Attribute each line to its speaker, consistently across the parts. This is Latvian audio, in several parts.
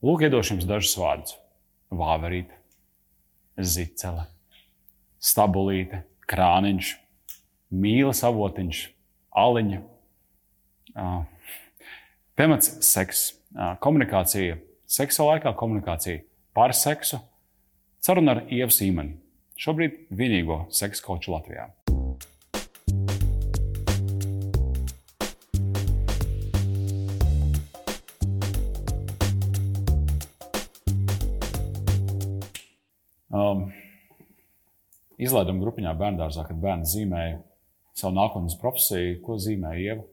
Speaker 1: Lūk, iedošu jums dažus vārdus. Vāverīte, zicele, stabulīte, krāniņš, mīlas avotiņš, aliņa. Temats - seks, komunikācija, seksa laikā komunikācija par seksu, saruna ar Ievu Sīmeni. Šobrīd vienīgo seksa koču Latvijā. Izlaiduma grupiņā bērngārzā, kad bērni zīmēja savu nākotnes profesiju, ko zīmēja Ieva.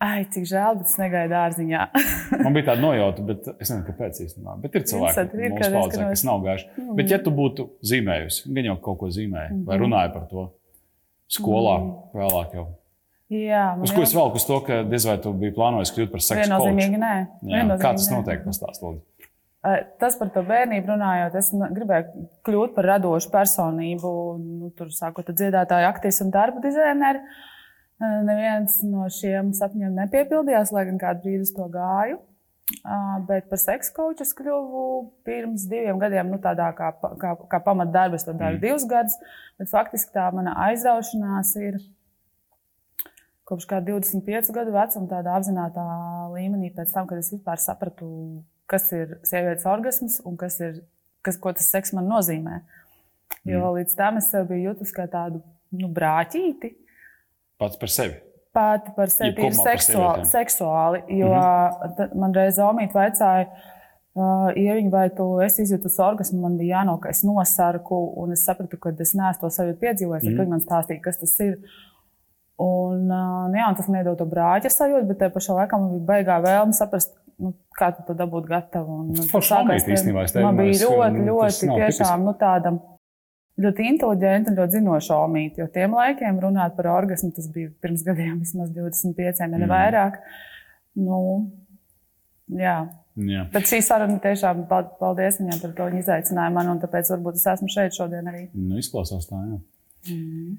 Speaker 2: Ai, cik žēl, bet es negaidu dārziņā.
Speaker 1: Man bija tāda nojauta, bet es nezinu, kāpēc īstenībā. Bet ir cilvēki,
Speaker 2: ir,
Speaker 1: kas paudzē, kas nav gājuši. Mm. Bet, ja tu būtu zīmējusi, gan jau kaut ko zīmēji, mm. vai runāji par to skolā, mm. vēlāk jau.
Speaker 2: Jā,
Speaker 1: uz ko es velku uz to, ka diez vai tu biji plānojis kļūt par seksu?
Speaker 2: Viennozīmīgi nē.
Speaker 1: Jā, kā tas notiek? Pastāst, lūdzu.
Speaker 2: Tas par to bērnību runājot, es gribēju kļūt par radošu personību, nu, tur sākot ar dziedātāju, aktieru un darba dizaineru. Neviens no šiem sapņiem nepiepildījās, lai gan kādu brīdi uz to gāju. Bet par seksu koču es kļuvu pirms diviem gadiem, nu, tādā kā, kā, kā pamatdarba. Es to daru mm. divus gadus, bet faktiski tā mana aizraušanās ir kopš kā 25 gadu vecuma, tādā apzināta līmenī, pēc tam, kad es vispār sapratu, kas ir sievietes orgasms un kas ir, kas, ko tas seks man nozīmē. Jo mm. līdz tam es sev biju jutusi kā tādu nu, brāķīti.
Speaker 1: Pats par sevi.
Speaker 2: Pati par sevi ir seksuāli, seksuāli. Jo mm -hmm. man reiz Omīte vaicāja, uh, Ieviņa, vai tu esi izjutusi orgasmu, man bija jānok, es nosarku, un es sapratu, ka es neesmu to sajūtu piedzīvojis, mm -hmm. tad man stāstīja, kas tas ir. Un, uh, nu jā, un tas man iedod to brāļa sajūtu, bet tajā pašā laikā man bija baigā vēlme saprast, nu, kā tu to dabūt gatavu. Un,
Speaker 1: nu, tas sākās, īstenībā,
Speaker 2: man bija ļoti, ļoti tiešām nu, tāda ļoti inteliģenta un ļoti zinoša omīte. Jo tiem laikiem runāt par orgasmu, tas bija pirms gadiem, vismaz 25, ja ne mm. vairāk. Nu, jā. Jā. Bet šī saruna tiešām paldies viņam par to. Viņa izaicināja mani, un tāpēc varbūt es esmu šeit šodien arī.
Speaker 1: Nu, izklausās tā, jā. Mm.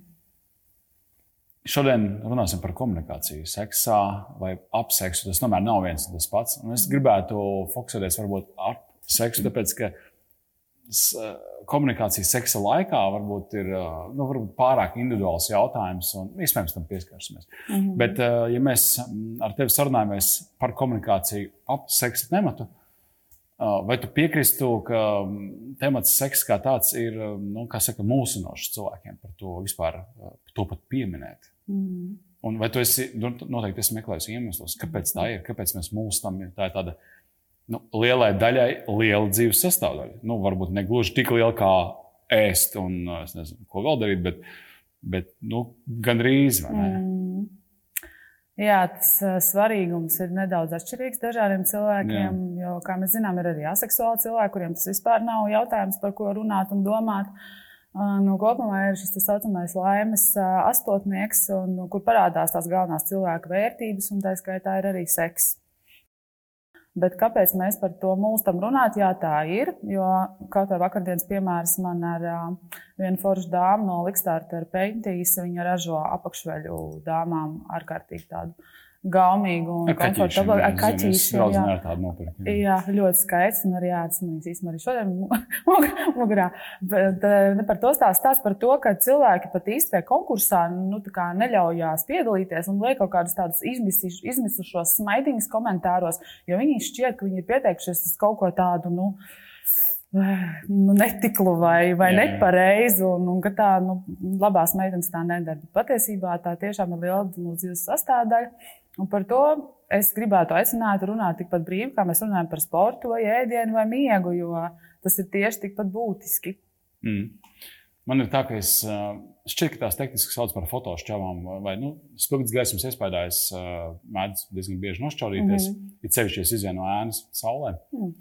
Speaker 1: Šodien runāsim par komunikāciju, seksā vai ap seksu. Tas tomēr nav viens un tas pats. Un es gribētu fokusēties varbūt ap seksu, tāpēc ka komunikācija seksa laikā varbūt ir nu, varbūt pārāk individuāls jautājums, un iespējams tam pieskarsimies. Mm -hmm. Bet, ja mēs ar tevi sarunājamies par komunikāciju ap seksa tematu, vai tu piekristu, ka temats seks kā tāds ir nu, saka, mūsinošs cilvēkiem par to vispār to pat pieminēt? Mm. Un vai tu esi nu, noteikti esi meklējis iemeslus, kāpēc tā ir? Kāpēc mēs mūstam? Tā ir tāda nu, lielai daļai liela dzīves sastāvdaļa. Nu, varbūt ne gluži tik liela kā ēst un nezinu, ko vēl darīt, bet, bet nu, gandrīz. Mm.
Speaker 2: Jā, tas uh, svarīgums ir nedaudz atšķirīgs dažādiem cilvēkiem. Jā. Jo, kā mēs zinām, ir arī aseksuāli cilvēki, kuriem tas vispār nav jautājums, par ko runāt un domāt. Uh, Nu, kopumā ir šis tā saucamais laimes astotnieks, un, nu, kur parādās tās galvenās cilvēka vērtības, un tā skaitā ir arī seks. Bet kāpēc mēs par to mūstam runāt? Jā, tā ir. Jo kaut kā vakardienas piemērs man ar uh, vienu foršu dāmu no Likstāra Peintīs, viņa ražo apakšveļu dāmām ārkārtīgi tādu gaumīgu un komfortablu
Speaker 1: ar kaķīšiem. Jā, tādu nopirkt. Jā.
Speaker 2: jā, ļoti skaists un arī jāatsimīs īstenībā arī šodien mugurā. Bet ne par to stāst, tās par to, ka cilvēki pat īstajā konkursā nu, neļaujās piedalīties un liek kaut kādus tādus izmisušos smaidiņus komentāros, jo viņi šķiet, ka viņi ir pieteikušies uz kaut ko tādu. Nu, nu, netiklu vai, vai nepareizi, un, un ka tā nu, labās meitenes tā nedara. Patiesībā tā tiešām ir liela no dzīves sastāvdaļa. Un par to es gribētu aicināt, runāt tikpat brīvi, kā mēs runājam par sportu, vai ēdienu, vai miegu, jo tas ir tieši tikpat būtiski.
Speaker 1: Mm. Man ir tā, ka es šķiet, ka tās tehniski sauc par fotošķavām, vai nu, spilgts gaismas iespējās mēdz diezgan bieži nošķaudīties, mm -hmm. it sevišķi, ja izvien no ēnas saulē. Mm.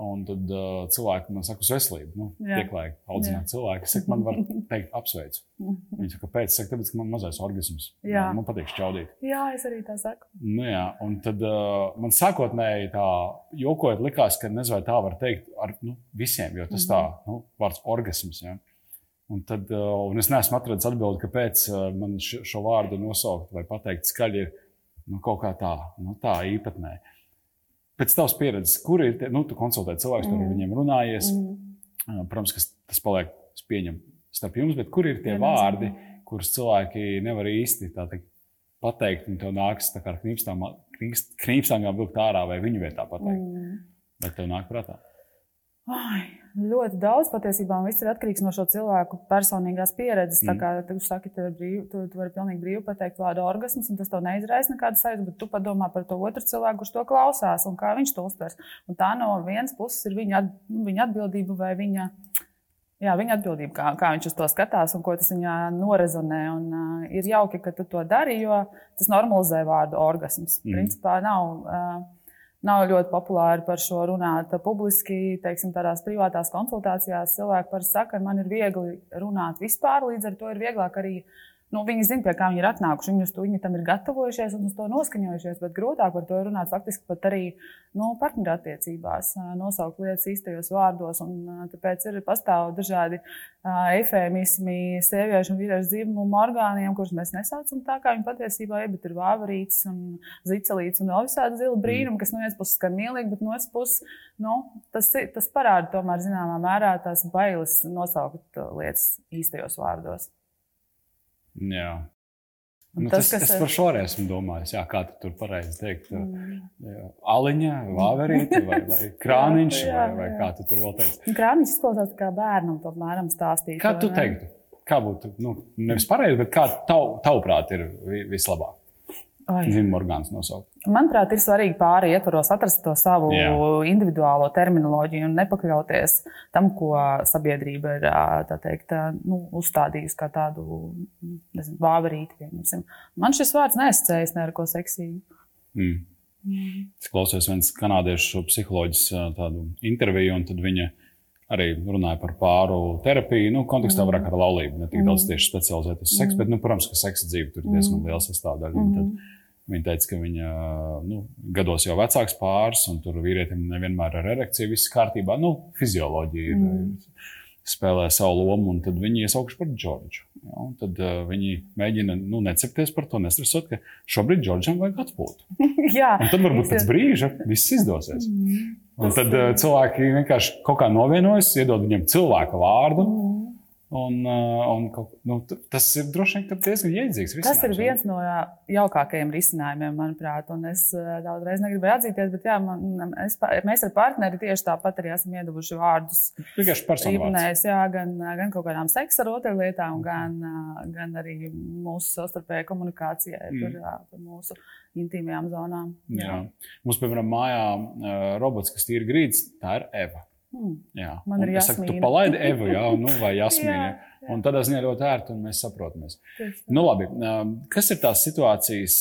Speaker 1: Un tad uh, cilvēki man saka, uz veselību. Nu, pieklājīgi audzināt cilvēku. Es saku, man var teikt, apsveicu. Viņi saka, kāpēc? Saka, tāpēc, ka man mazais organisms. Jā. Man patīk šķaudīt.
Speaker 2: Jā, es arī tā saku.
Speaker 1: Nu, jā, un tad uh, man sākotnēji tā jokojot likās, ka nezinu, vai tā var teikt ar nu, visiem, jo tas tā, nu, vārds organisms. Ja? Un tad, uh, un es neesmu atradzis atbildi, kāpēc uh, man šo vārdu nosaukt vai pateikt skaļi ir nu, kaut kā tā, nu, tā īpatnēji. Pēc tavas pieredzes, kur ir, tie, nu, tu konsultē cilvēkus, mm. tur ar viņiem runājies. Mm. Protams, ka tas paliek, es pieņemu, starp jums, bet kur ir tie Vienam vārdi, kurus cilvēki nevar īsti teikt, pateikt, un tev nāks tā kā knīpstām vilkt ārā vai viņu vietā pateikt. Mm. Vai tev nāk prātā?
Speaker 2: Ai, ļoti daudz patiesībā viss ir atkarīgs no šo cilvēku personīgās pieredzes. Mm. Tā kā tu saki, tu, brīv, tu, tu vari pilnīgi brīvi pateikt vārdu orgasms, un tas tev neizraisa nekādu sajūtu, bet tu padomā par to otru cilvēku, kurš to klausās un kā viņš to uztvers. Un tā no vienas puses ir viņa, at, viņa atbildība vai viņa. Jā, viņa atbildība, kā, kā viņš uz to skatās un ko tas viņā norezonē. Un, uh, ir jauki, ka tu to dari, jo tas normalizē vārdu orgasms. Mm. Principā nav. Uh, nav ļoti populāri par šo runāt publiski. Teiksim, tādās privātās konsultācijās cilvēki parasti saka, ka man ir viegli runāt vispār, līdz ar to ir vieglāk arī nu, viņi zina, pie kā viņi ir atnākuši. Viņi, to, viņi tam ir gatavojušies un uz to noskaņojušies, bet grūtāk par to ir runāt faktiski pat arī nu, partnerattiecībās, nosaukt lietas īstajos vārdos. Un, tāpēc ir pastāv dažādi efēmismi sieviešu un vīriešu dzimumu orgāniem, kurus mēs nesaucam tā, kā viņi patiesībā ir, bet ir vāverīts un zicelīts un vēl visādi zila brīnumi, kas no vienas puses skan mīlīgi, bet no otras puses nu, tas, tas parāda tomēr zināmā mērā tās bailes nosaukt lietas īstajos vārdos.
Speaker 1: Jā. Nu, tas, tas, es par šo arī esmu domājis. Jā, kā tu tur pareizi teikt? Mm. Aliņa, vāverīte vai, vai krāniņš, jā, jā, vai, vai kā tu tur vēl teici?
Speaker 2: Krāniņš izklausās kā bērnam, apmēram stāstīt.
Speaker 1: Kā tu teiktu? Kā būtu, nu, nevis pareizi, bet kā tav, tavuprāt ir vislabāk? Dzimuma orgāns nosaukt.
Speaker 2: Manuprāt, ir svarīgi pāri ietvaros atrast to savu Jā. individuālo terminoloģiju un nepakļauties tam, ko sabiedrība ir teikt, nu, uzstādījusi kā tādu nezinu, vāverīti. Man šis vārds neasociējas ne ar ko seksīgu. Mm.
Speaker 1: Mm. Es klausos viens kanādiešu psiholoģis tādu interviju, un viņa arī runāja par pāru terapiju. Nu, kontekstā mm. vairāk ar laulību, ne tik daudz tieši specializēt uz seksu, mm. bet, nu, protams, ka seksa dzīve tur ir diezgan liela sastāvdaļa. Mm. Viņa teica, ka viņa nu, gados jau vecāks pāris, un tur vīrietim nevienmēr ar erekciju viss kārtībā. Nu, fizioloģija ir, mm. Spēlē savu lomu, un tad viņi iesaukuši par Džordžu. Ja, tad uh, viņi mēģina nu, necepties par to, nestresot, ka šobrīd Džordžam vajag atpūtu. Un tad varbūt pēc brīža viss izdosies. Mm. Un tad uh, cilvēki vienkārši kaut kā novienojas, iedod viņam cilvēka vārdu. Mm Un, uh, un, nu, tas ir droši vien diezgan
Speaker 2: risinājums. Tas ir viens no jaukākajiem risinājumiem, manuprāt. Un es uh, daudzreiz negribēju atzīties, bet jā, man, es, mēs ar partneri tieši tāpat arī esam iedavuši vārdus.
Speaker 1: Vienkārši personīgi.
Speaker 2: Gan, gan kaut kādām seksa ar otru lietām, gan, uh, gan arī mūsu savstarpējai komunikācijai mm. par, par mūsu intīmajām zonām.
Speaker 1: Jā. Jā. Mums, piemēram, mājā robots, kas tīri grīdas, tā ir Eva.
Speaker 2: Mm. Jā, man ir jāsaka,
Speaker 1: tu palaidi Evu, jā, nu, vai Jasmīnu. jā, jā. Un tādā ziņā ļoti ērti, un mēs saprotamies. Nu, labi, kas ir tās situācijas,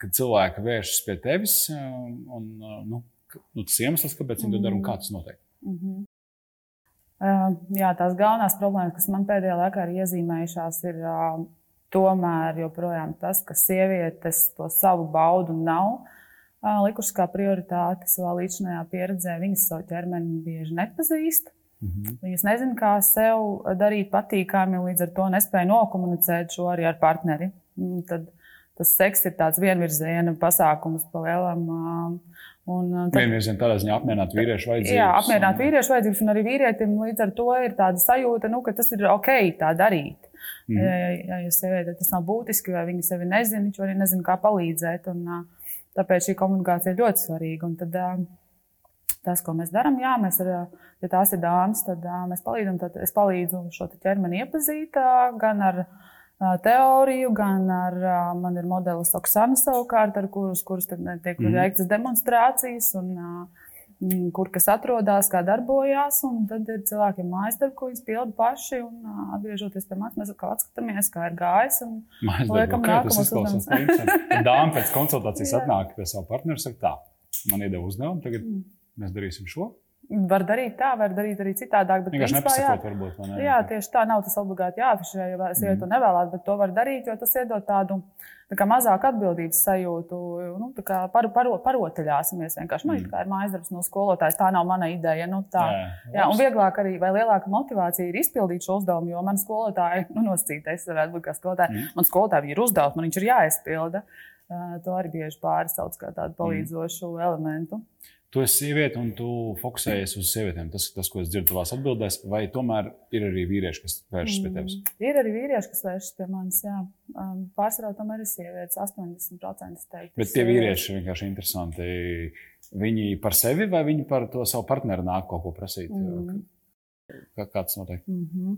Speaker 1: kad cilvēki vēršas pie tevis, un nu, nu, tas iemesls, kāpēc viņi to dara, un kā tas notiek?
Speaker 2: Mm -hmm. Jā, tās galvenās problēmas, kas man pēdējā laikā ir iezīmējušās, ir tomēr joprojām tas, ka sievietes to savu baudu nav. Uh, likušas kā prioritāti savā līdzinājā pieredzē. Viņas savu ķermeni bieži nepazīst. Mm -hmm. Viņas nezina, kā sev darīt patīkami, līdz ar to nespēja nokomunicēt šo arī ar partneri. Un tad tas seks ir tāds vienvirziena pasākums pa lielam.
Speaker 1: Un tad, Vienvirziena tādā ziņā apmierināt vīriešu vajadzības.
Speaker 2: Jā, apmierināt vīriešu vajadzības, un arī vīrietim līdz ar to ir tāda sajūta, nu, ka tas ir ok tā darīt. Mm -hmm. Ja, ja, ja sieviete tas nav būtiski, vai viņa sevi nezina, viņš arī nezina, kā palīdzēt. Un, uh, Tāpēc šī komunikācija ir ļoti svarīga. Un tad, tas, ko mēs darām, jā, mēs ar, ja tās ir dāmas, tad mēs palīdzam. Tad es palīdzu šo ķermeni iepazīt gan ar teoriju, gan ar man ir modelis Oksana savukārt, ar kurus, kurus tiek mm. veiktas demonstrācijas. Un, Mm, kur kas atrodas, kā darbojās. Tad ir cilvēkiem mājas darbi, ko viņi pilda paši. Un, atgriežoties pie manis, mēs atkal atskatāmies, kā ir gājis.
Speaker 1: Mājas darbi, kā tas izklausās. Dāma pēc konsultācijas atnāk pie savu partneru un saka, tā, man iedeva uzdevumu, tagad mm. mēs darīsim šo.
Speaker 2: Var darīt tā, var darīt arī citādāk.
Speaker 1: Bet vienkārši nepasakot, varbūt.
Speaker 2: Ne? Jā, tieši tā nav tas obligāti jāafišē, ja sieviete mm. to nevēlēt, bet to var darīt, jo tas iedod tādu tā mazāk atbildības sajūtu. Nu, par, par, parotaļāsimies vienkārši. Man mm. ir mājas darbs no skolotājas, tā nav mana ideja. Nu, tā, jā, jā, un vieglāk arī, vai lielāka motivācija ir izpildīt šo uzdevumu, jo man skolotāji, nu, nosacītais varētu būt kā skolotāji, mm. man skolotāji ir uzdevums, man viņš ir jāizpilda. To arī bieži pārsauc kā tādu palīdzošu mm. elementu.
Speaker 1: Tu esi sieviete un tu fokusējies uz sievietēm. Tas ir tas, ko es dzirdu tavās atbildēs. Vai tomēr ir arī vīrieši, kas vēršas pie tevis?
Speaker 2: Mm, ir arī vīrieši, kas vēršas pie manis. Jā. Um, pārsvarā tomēr ir sievietes, 80% teikt.
Speaker 1: Bet tie vīrieši ir vienkārši interesanti. Viņi par sevi vai viņi par to savu partneri nāk kaut ko prasīt? Mm. Kā, kā tas notiek?
Speaker 2: Mm -hmm.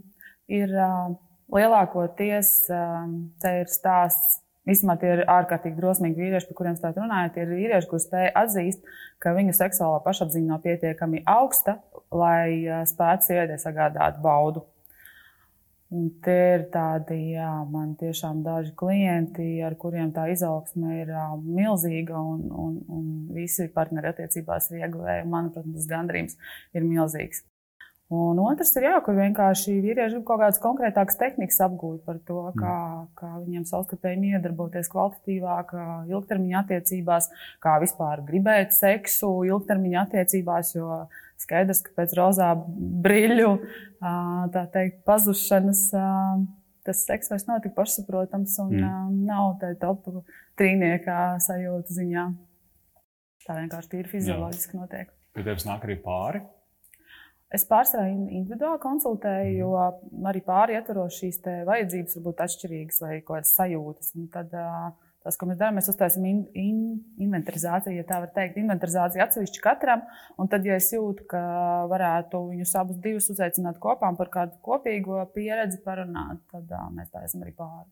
Speaker 2: Ir uh, lielākoties um, te ir stāsts Īsumā tie ir ārkārtīgi drosmīgi vīrieši, par kuriem stāstāt runājot. Tie ir vīrieši, kuriem spēj atzīst, ka viņu seksuālā pašapziņa nav pietiekami augsta, lai spētu sievietei sagādāt baudu. Un tie ir tādi, jā, man tiešām daži klienti, ar kuriem tā izaugsme ir uh, milzīga, un, un, un visi partneri attiecībās ir ieguvēji. Manuprāt, tas gandrījums ir milzīgs. Un otrs ir, jā, kur vienkārši vīrieši grib kaut kādas konkrētākas tehnikas apgūt par to, mm. kā, kā viņiem savstarpēji iedarboties kvalitatīvāk, ilgtermiņa attiecībās, kā vispār gribēt seksu ilgtermiņa attiecībās. Jo skaidrs, ka pēc rozā brīļu teikt, pazušanas tas seks vairs nav tik pašsaprotams un mm. nav tāda topu trīniekā sajūta ziņā. Tā vienkārši ir fizioloģiski notiek.
Speaker 1: Pie tevis nāk arī pāri.
Speaker 2: Es pārsvarā individuāli konsultēju, jo arī pāri ietvaros šīs vajadzības var būt atšķirīgas vai kaut kādas sajūtas. Un tad tas, ko mēs darām, mēs uztaisām in, in, inventarizāciju, ja tā var teikt, inventarizāciju atsevišķi katram. Un tad, ja es jūtu, ka varētu viņus abus divus uzaicināt kopā par kādu kopīgo pieredzi parunāt, tad mēs tā esam arī pāri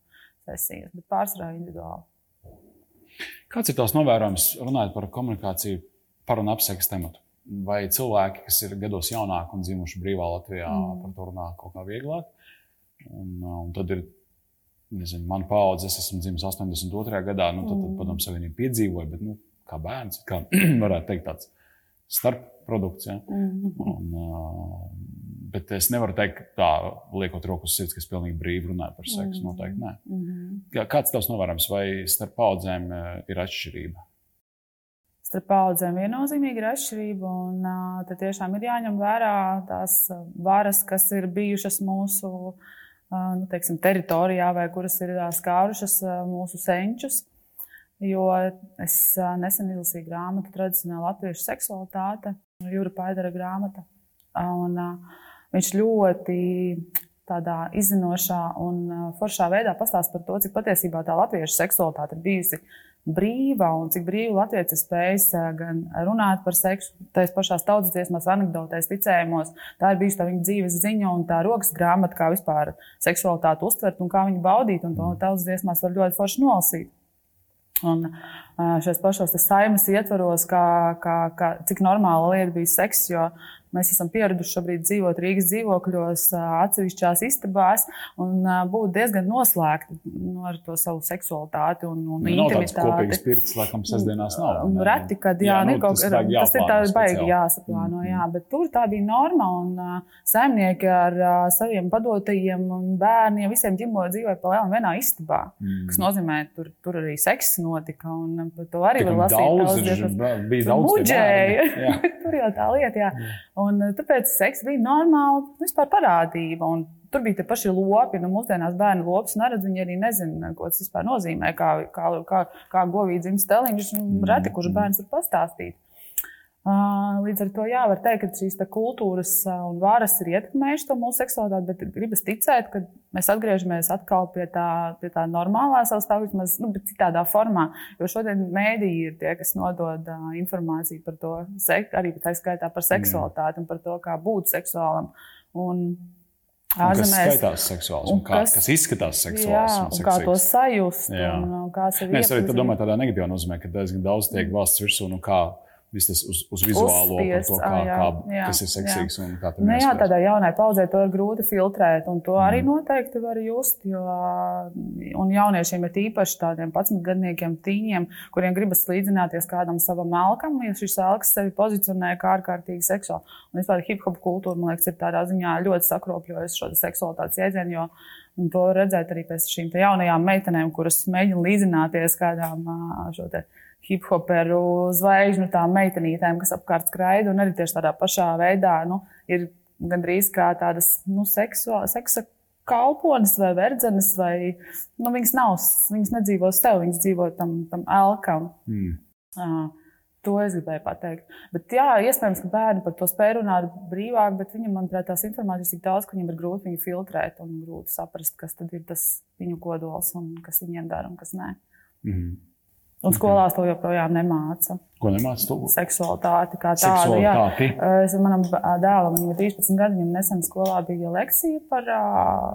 Speaker 2: sesijas, bet pārsvarā individuāli.
Speaker 1: Kāds ir tavs novērojums runājot par komunikāciju par un ap seksu tematu? Vai cilvēki, kas ir gados jaunāki un dzimuši brīvā Latvijā, mm. par to runā kaut kā vieglāk. Un, uh, un tad ir, nezinu, mana paudze, es esmu dzimis 82. gadā, nu, tad, tad mm. padomu savienību piedzīvoju, bet, nu, kā bērns, kā varētu teikt, tāds starpprodukts. Ja? Mm. Un, uh, bet es nevaru teikt, tā, liekot roku uz sirds, ka es pilnīgi brīvi runāju par seksu. Mm. Noteikti nē. Mm. Kāds tavs novērojums, vai starp paudzēm uh, ir atšķirība?
Speaker 2: Starp paudzēm viennozīmīgi ir atšķirība. Un, tad tiešām ir jāņem vērā tās varas, kas ir bijušas mūsu nu, teiksim, teritorijā vai kuras ir skārušas mūsu senčus. Jo es nesen izlasīju grāmatu Tradicionāla latviešu seksualitāte, Jūra Paidara grāmata. Un, viņš ļoti tādā izzinošā un foršā veidā pastāsta par to, cik patiesībā tā latviešu seksualitāte ir bijusi brīva un cik brīvi Latvijas ir spējis gan runāt par seksu, tās pašās tautas dziesmās, anekdotēs, ticējumos. Tā ir bijusi tā viņa dzīves ziņa un tā rokas grāmata, kā vispār seksualitāti uztvert un kā viņu baudīt. Un to tautas dziesmās var ļoti forši nolasīt. Un šajos pašos saimas ietvaros, kā, kā, kā, cik normāla lieta bija seks, jo Mēs esam pieraduši šobrīd dzīvot Rīgas dzīvokļos, atsevišķās istabās un būt diezgan noslēgti nu, ar to savu seksualitāti un, un
Speaker 1: nu, intimitāti. Tas kopīgs pirts, laikam, sestdienās nav.
Speaker 2: Ne? Reti, kad jā, jā, nu, kaut, tas, tas ir tā baigi jāsaplāno, mm. jā, bet tur tā bija norma un saimnieki ar saviem padotajiem un bērniem visiem ģimot dzīvoja pa lielam vienā istabā, mm. kas nozīmē, tur, tur arī seks notika un par to arī
Speaker 1: var lasīt. Daudz, daudz, bija daudz.
Speaker 2: Muģēja, tur jau tā lieta, jā. jā. Un, eh, tāpēc seks bija normāla vispār parādība. Un tur bija tie paši lopi. Nu, mūsdienās bērni lops neredz, viņi arī nezina, ko tas vispār nozīmē, kā, kā, kā, kā govīds dzimst teliņš. Reti, kurš bērns var pastāstīt. Līdz ar to jā, var teikt, ka šīs kultūras un varas ir ietekmējušas to mūsu seksualitāti, bet gribas ticēt, ka mēs atgriežamies atkal pie tā, pie tā normālā savstāvības, vismaz nu, citādā formā. Jo šodien mēdīji ir tie, kas nodod uh, informāciju par to, arī tā skaitā par seksualitāti un par to, kā būt seksuālam. Un,
Speaker 1: Ārzemēs, kas skaitās seksuāls un, un kā, kas, kas izskatās seksuāls. Jā,
Speaker 2: un, kā to sajust. Un, un kā
Speaker 1: Nē, es arī domāju tādā negatīvā nozīmē, ka diezgan daudz tiek valsts virsū un kā viss tas uz, uz vizuālo, Uzspies, to, kā, jā, kā, kas ir seksīgs jā. un kā
Speaker 2: nu, jā, tādā jaunai paudzē to ir grūti filtrēt, un to arī mm. noteikti var just. Jo, un jauniešiem ir īpaši tādiem 11 gadniekiem, tīņiem, kuriem gribas līdzināties kādam savam melkam, ja šis elks sevi pozicionē kā ārkārtīgi seksuāli. Un vispār hip hop kultūra, man liekas, ir tādā ziņā ļoti sakropļojusi šo seksualitātes jēdzienu, Un to redzēt arī pēc šīm jaunajām meitenēm, kuras mēģina līdzināties kādām šo te hip hoperu zvaigžņu tām meitenītēm, kas apkārt skraida, un arī tieši tādā pašā veidā nu, ir gandrīz kā tādas nu, seksuā, seksa kalpones vai verdzenes, vai nu, viņas nav, viņas nedzīvo sev, viņas dzīvo tam, tam elkam. Mm. Uh, To es gribēju pateikt. Bet, jā, iespējams, ka bērni par to spēj runāt brīvāk, bet viņam, manuprāt, tās informācijas ir tik daudz, ka viņiem ir grūti viņu filtrēt un grūti saprast, kas tad ir tas viņu kodols un kas viņiem dara un kas nē. Mm -hmm. Un skolās to joprojām nemāca.
Speaker 1: Ko nemāca
Speaker 2: to? Seksualitāti kā tādu. Jā. Es manam dēlam, viņam ir 13 gadi, viņam nesen skolā bija lekcija par,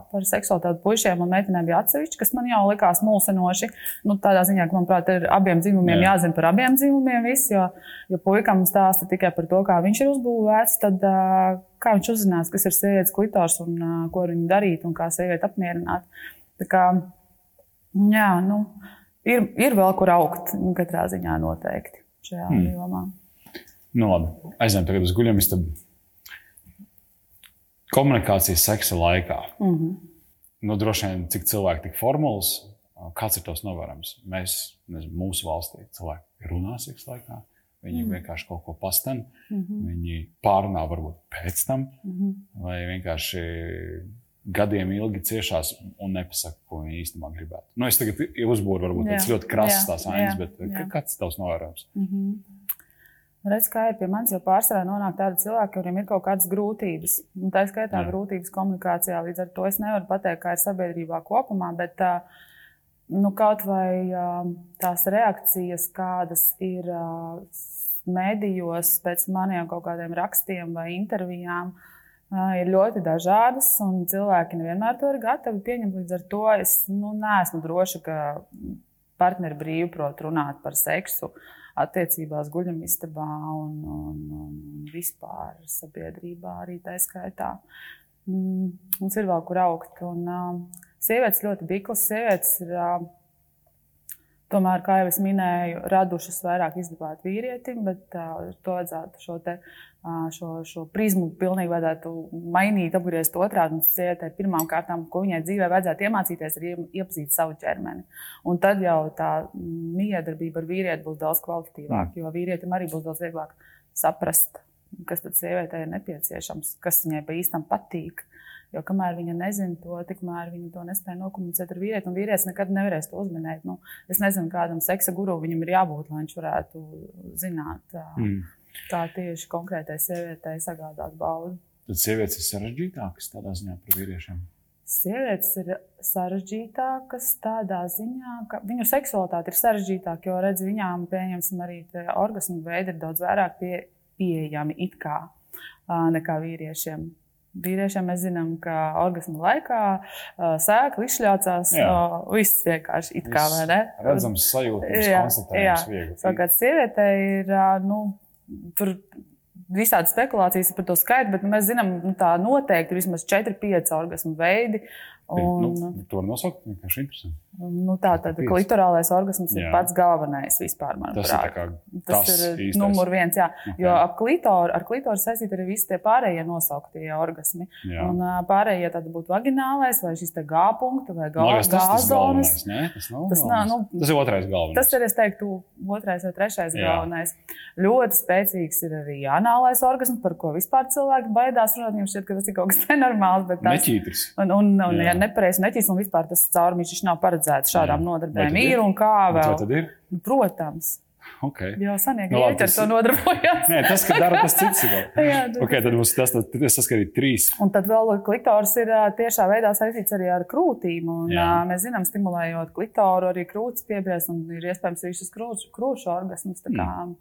Speaker 2: par seksualitāti puišiem un meitenēm bija atsevišķi, kas man jau likās mulsinoši. Nu, tādā ziņā, ka, manuprāt, ir abiem dzimumiem jā. jāzina par abiem dzimumiem viss, jo, jo puikam stāsta tikai par to, kā viņš ir uzbūvēts, tad kā viņš uzzinās, kas ir sievietes klitors un ko viņi darīt un kā sievieti apmierināt. Tā kā, jā, nu ir, ir vēl kur augt, nu, katrā ziņā noteikti šajā hmm. jomā.
Speaker 1: Nu, labi, aizņem tagad uz guļamistabu. Komunikācijas seksa laikā. Mm -hmm. nu, droši vien, cik cilvēki tik formulas, kāds ir tos novērojams. Mēs, nezinu, mūsu valstī cilvēki runā seksa laikā. Viņi mm. vienkārši kaut ko pastāv. Mm -hmm. Viņi pārunā varbūt pēc tam, mm -hmm. vai vienkārši gadiem ilgi ciešās un nepasaka, ko viņi īstenībā gribētu. Nu, es tagad uzbūru, varbūt tas ļoti krasas tās ainas, bet jā. kāds ir tavs novērojums? Mm -hmm.
Speaker 2: Redz, kā ir pie manis jau pārsvarā nonāk tādi cilvēki, kuriem ir kaut kādas grūtības. Un tā skaitā jā. grūtības komunikācijā. Līdz ar to es nevaru pateikt, kā ir sabiedrībā kopumā, bet nu, kaut vai tās reakcijas, kādas ir mēdījos pēc maniem kaut kādiem rakstiem vai intervijām, uh, ir ļoti dažādas, un cilvēki nevienmēr to ir gatavi pieņemt. Līdz ar to es nu, neesmu droša, ka partneri brīvi prot runāt par seksu attiecībās, guļamistabā un, un, un vispār sabiedrībā arī tā skaitā. Mm, mums ir vēl kur augt. Un, uh, sievietes ļoti biklas, sievietes ir. Uh, Tomēr, kā jau es minēju, radušas vairāk izdevāt vīrietim, bet uh, to vajadzētu šo te uh, šo, šo prizmu pilnīgi vajadzētu mainīt, apgriezt otrādi. Un sievietei pirmām kārtām, ko viņai dzīvē vajadzētu iemācīties, ir iepazīt savu ķermeni. Un tad jau tā miedarbība ar vīrieti būs daudz kvalitatīvāka, mm. jo vīrietim arī būs daudz vieglāk saprast, kas tad sievietei ir nepieciešams, kas viņai pa īstam patīk. Jo kamēr viņa nezina to, tikmēr viņa to nespēja nokomunicēt ar vīrieti, un vīrietis nekad nevarēs to uzminēt. Nu, es nezinu, kādam seksa guru viņam ir jābūt, lai viņš varētu zināt. Mm kā tieši konkrētai sievietei sagādāt baudu.
Speaker 1: Tad sievietes ir sarežģītākas tādā ziņā par vīriešiem.
Speaker 2: Sievietes ir sarežģītākas tādā ziņā, ka viņu seksualitāte ir sarežģītāka, jo redz, viņām, pieņemsim, arī orgasmu veidi ir daudz vairāk pie, pieejami it kā nekā vīriešiem. Vīriešiem mēs zinām, ka orgasmu laikā uh, sēkla izšļaucās. Uh, viss vienkārši it kā vai ne?
Speaker 1: Redzams, sajūtams, konstatējams, viegli.
Speaker 2: Savukārt sievietei ir, uh, nu, tur visādi spekulācijas par to skaitu, bet nu, mēs zinām, ka nu, tā noteikti ir vismaz 4-5 orgasmu veidi.
Speaker 1: Un, nu, to nosaukt vienkārši interesanti.
Speaker 2: Nu, tā tad klitorālais orgasms jā. ir pats galvenais vispār.
Speaker 1: Tas ir, kā,
Speaker 2: tas ir īstais. numur viens, jā. Okay. Jo ap klitoru, ar klitoru saistīti arī visi tie pārējie nosauktie orgasmi. Jā. Un pārējie tad būtu vaginālais vai šis te G punkts vai G zonas.
Speaker 1: Tas, tas, tas, nav, nu, tas ir otrais galvenais.
Speaker 2: Tas ir, es teiktu, otrais vai trešais jā. galvenais. Ļoti spēcīgs ir arī anālais orgasms, par ko vispār cilvēki baidās runāt. Viņam šķiet, ka tas ir kaut kas nenormāls. Tas,
Speaker 1: Neķītris.
Speaker 2: Un, un, un, ja nepareizi neķis un vispār tas caurumīšs nav paredzēts šādām nodarbēm. Ir un kā vēl?
Speaker 1: Tā tad ir?
Speaker 2: Nu, protams.
Speaker 1: Okay.
Speaker 2: Jā, senieki nu, labi, tas... ar to nodarbojās.
Speaker 1: Nē, tas, ka dara tas cits. Jā, okay, tad mums tas, tas, tas saskarīt trīs.
Speaker 2: Un tad vēl klitors ir tiešā veidā saistīts arī ar krūtīm. Un, Jā. mēs zinām, stimulējot klitoru, arī krūtis piebriest un ir iespējams arī šis krūšu, krūšu orgasms. Mm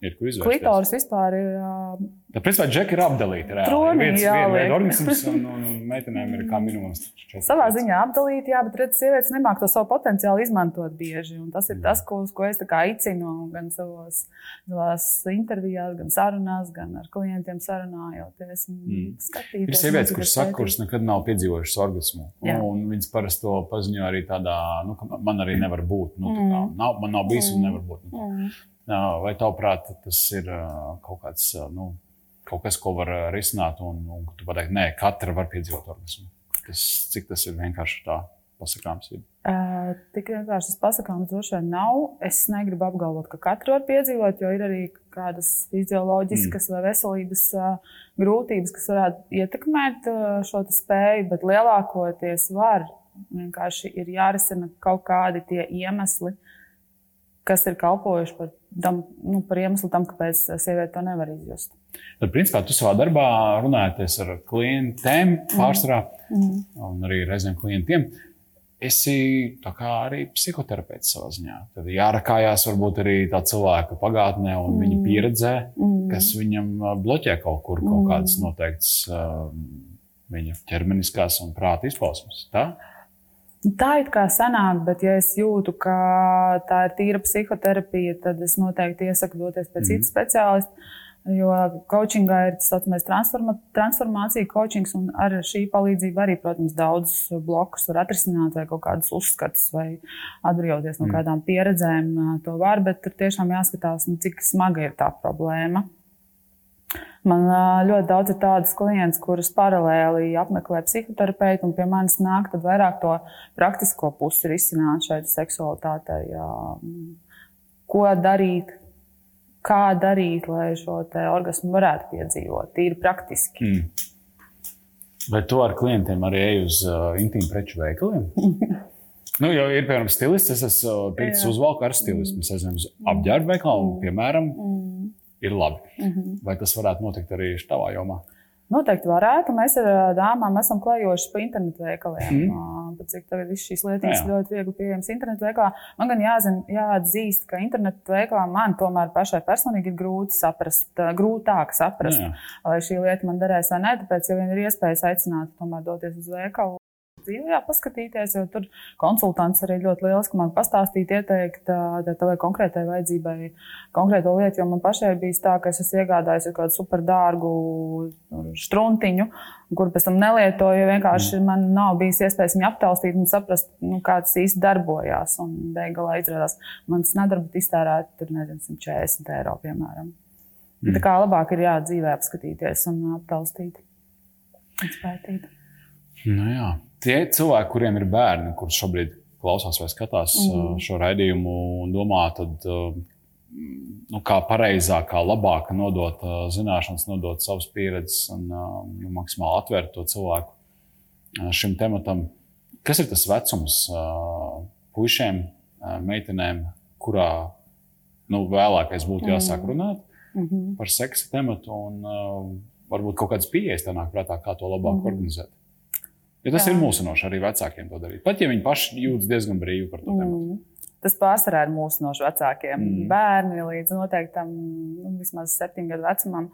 Speaker 1: ir kur izvērst.
Speaker 2: Klitors vispār ir. Uh,
Speaker 1: Tā principā džeki ir apdalīti.
Speaker 2: Troni, viens, jā,
Speaker 1: viens organisms un, un, un meitenēm ir kā minimums.
Speaker 2: Savā ziņā apdalīti, jā, bet redz, sievietes nemāk to savu potenciālu izmantot bieži. Un tas ir jā. tas, ko, ko es aicinu gan savos, intervijās, gan sarunās, gan ar klientiem sarunājoties. Mm.
Speaker 1: Ir sievietes, kuras saka, kuras nekad nav piedzīvojušas orgasmu. Jā. Un viņas parasti to paziņo arī tādā, nu, ka man arī nevar būt. Nu, kā, mm. nav, man nav bijis mm. un nevar būt. Nu, mm. Vai tavuprāt, tas ir kaut, kāds, nu, kaut kas, ko var risināt, un, un tu pateiksi, nē, katra var piedzīvot organismu? Tas, cik tas ir vienkārši tā pasakāms? Ir?
Speaker 2: Uh, tik vienkārši tas pasakāms droši vien nav. Es negribu apgalvot, ka katru var piedzīvot, jo ir arī kādas fizioloģiskas mm. vai veselības uh, grūtības, kas varētu ietekmēt uh, šo spēju, bet lielākoties var. Vienkārši ir jārisina kaut kādi tie iemesli, kas ir kalpojuši par, tam, nu, par iemeslu tam, kāpēc sieviete to nevar izjust.
Speaker 1: Tad, principā, tu savā darbā runājaties ar klientiem pārsvarā mm. un arī reizēm klientiem. Esi arī psihoterapeits savā ziņā. Tad jārakājās varbūt arī tā cilvēka pagātnē un mm. viņa pieredzē, mm. kas viņam bloķē kaut kur kaut mm. kādas noteiktas uh, viņa ķermeniskās un prāta izpausmes. Tā?
Speaker 2: Tā ir kā sanāk, bet, ja es jūtu, ka tā ir tīra psihoterapija, tad es noteikti iesaku doties pie mm. citas speciālista. Jo coachingā ir tas saucamais transforma, transformācija, coachings, un ar šī palīdzību arī, protams, daudzus blokus var atrisināt, vai kaut kādus uzskatus, vai atbrīvoties no mm. kādām pieredzēm. To var, bet tur tiešām jāskatās, nu, cik smaga ir tā problēma. Man ļoti daudz ir tādas klientes, kuras paralēli apmeklē psihoterapeitu, un pie manis nāk vairāk to praktisko pusi risināt šai seksualitātei. Ko darīt, kā darīt, lai šo orgasmu varētu piedzīvot, tīri praktiski. Mm.
Speaker 1: Vai tu ar klientiem arī ej uz uh, intīmu preču veikaliem? nu, jo ir, piemēram, stilists, es esmu ticis uzvalku ar stilistu. Mēs aizējām uz apģērbu veikalu, mm. piemēram, mm. Ir labi. Mm -hmm. Vai tas varētu notikt arī tavā jomā?
Speaker 2: Noteikti varētu. Mēs ar dāmām esam klejojuši pa internetu veikaliem. Mm. Pat cik tagad viss šīs lietas ir ļoti viegli pieejamas internetu veikalā. Man gan jāzina, jāatzīst, ka internetu veikalā man tomēr pašai personīgi ir grūti saprast, grūtāk saprast, Jā. vai šī lieta man derēs vai nē. Tāpēc, ja vien ir iespējas aicināt, tomēr doties uz veikalu dzīvē, paskatīties, jo tur konsultants arī ļoti liels, ka man pastāstīt, ieteikt tavai konkrētai vajadzībai, konkrēto lietu. Jo man pašai bija tā, ka es esmu iegādājies kaut kādu superdārgu struntiņu, kur pēc tam nelietoju, jo vienkārši mm. man nav bijis iespējas viņu aptaustīt un saprast, nu, kā tas īsti darbojās. Un beigās izrādās, man tas nedarbu iztērēt, tur nezinu, 140 eiro, piemēram. Mm. Tā kā labāk ir jādzīvē apskatīties un aptaustīt. Un spētīt.
Speaker 1: Nu jā tie cilvēki, kuriem ir bērni, kurus šobrīd klausās vai skatās mm. šo raidījumu un domā, tad, nu, kā pareizāk, kā labāk nodot zināšanas, nodot savas pieredzes un nu, maksimāli atvērt to cilvēku šim tematam. Kas ir tas vecums puišiem, meitenēm, kurā nu, vēlākais būtu jāsāk mm. runāt mm -hmm. par seksa tematu un varbūt kaut kādas pieejas tā nāk prātā, kā to labāk mm -hmm. organizēt? Jo tas Jā. ir mūsinoši arī vecākiem to darīt. Pat ja viņi paši jūtas diezgan brīvi par to mm. tēmu.
Speaker 2: Tas pārsvarā ir mūsinoši vecākiem. Mm. Bērni līdz noteiktam, nu, vismaz septiņu gadu vecumam,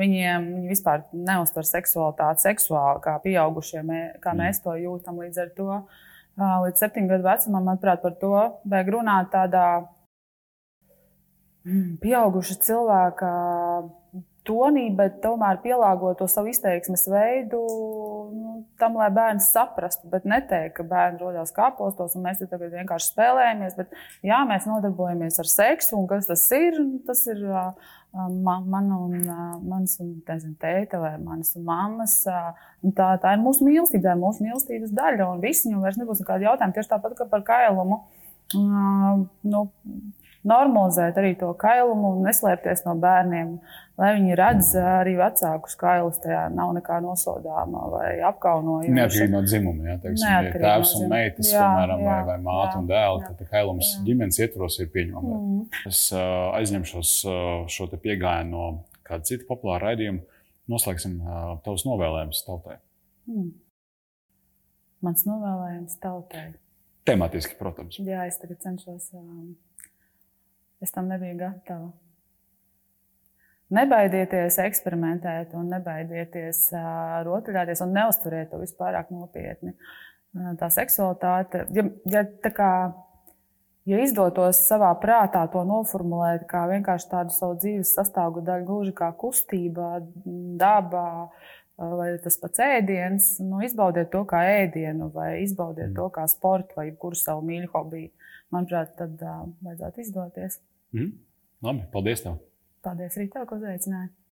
Speaker 2: viņiem viņi vispār neuztver seksualitāti seksuāli, kā pieaugušie, mē, kā mm. mēs to jūtam. Līdz ar to līdz septiņu gadu vecumam, manuprāt, par to vajag runāt tādā mm, pieauguša cilvēka tonī, bet tomēr pielāgot to savu izteiksmes veidu tam, lai bērns saprastu. Bet neteikt, ka bērni rodas kāpostos un mēs tagad vienkārši spēlējamies. Bet, jā, mēs nodarbojamies ar seksu un kas tas ir? Tas ir man, man un mans un, nezinu, tēta vai manas un mammas. Tā, tā ir mūsu mīlestība, tā ir mūsu mīlestības daļa. Un visi viņam vairs nebūs nekādi jautājumi. Tieši tāpat kā par kailumu. Nu, normalizēt arī to kailumu un neslēpties no bērniem. Lai viņi redz arī vecākus kailus, tajā nav nekā nosodāmā vai apkaunojama.
Speaker 1: Neatkarīgi no dzimuma, ja teiksim, tēvs no un meitas, jā, piemēram, jā, vai, vai māte un dēls, tad kailums jā. ģimenes ietvaros ir pieņemams. Mm. Es uh, aizņemšos uh, šo pieeju no kāda cita populāra raidījuma. Noslēgsim uh, tavus novēlējumus tautai. Mm.
Speaker 2: Mans novēlējums tautai.
Speaker 1: Tematiski, protams.
Speaker 2: Jā, es tagad cenšos. Um, Es tam nebiju gatava. Nebaidieties eksperimentēt, un nebaidieties uh, rotaļāties, un neuztveriet to vispār nopietni. Uh, tā seksualitāte, ja, ja, tā kā, ja izdotos savā prātā to noformulēt kā vienkārši tādu savu dzīves sastāvdaļu, gluži kā kustība, daba, vai tas pats ēdiens, nu, izbaudiet to kā ēdienu, vai izbaudiet to kā sportu, vai kuru savu mīļu hobiju. Manuprāt, tad uh, vajadzētu izdoties.
Speaker 1: Mm. Labi, paldies! Tev.
Speaker 2: Paldies arī tev, ka uzaicināji!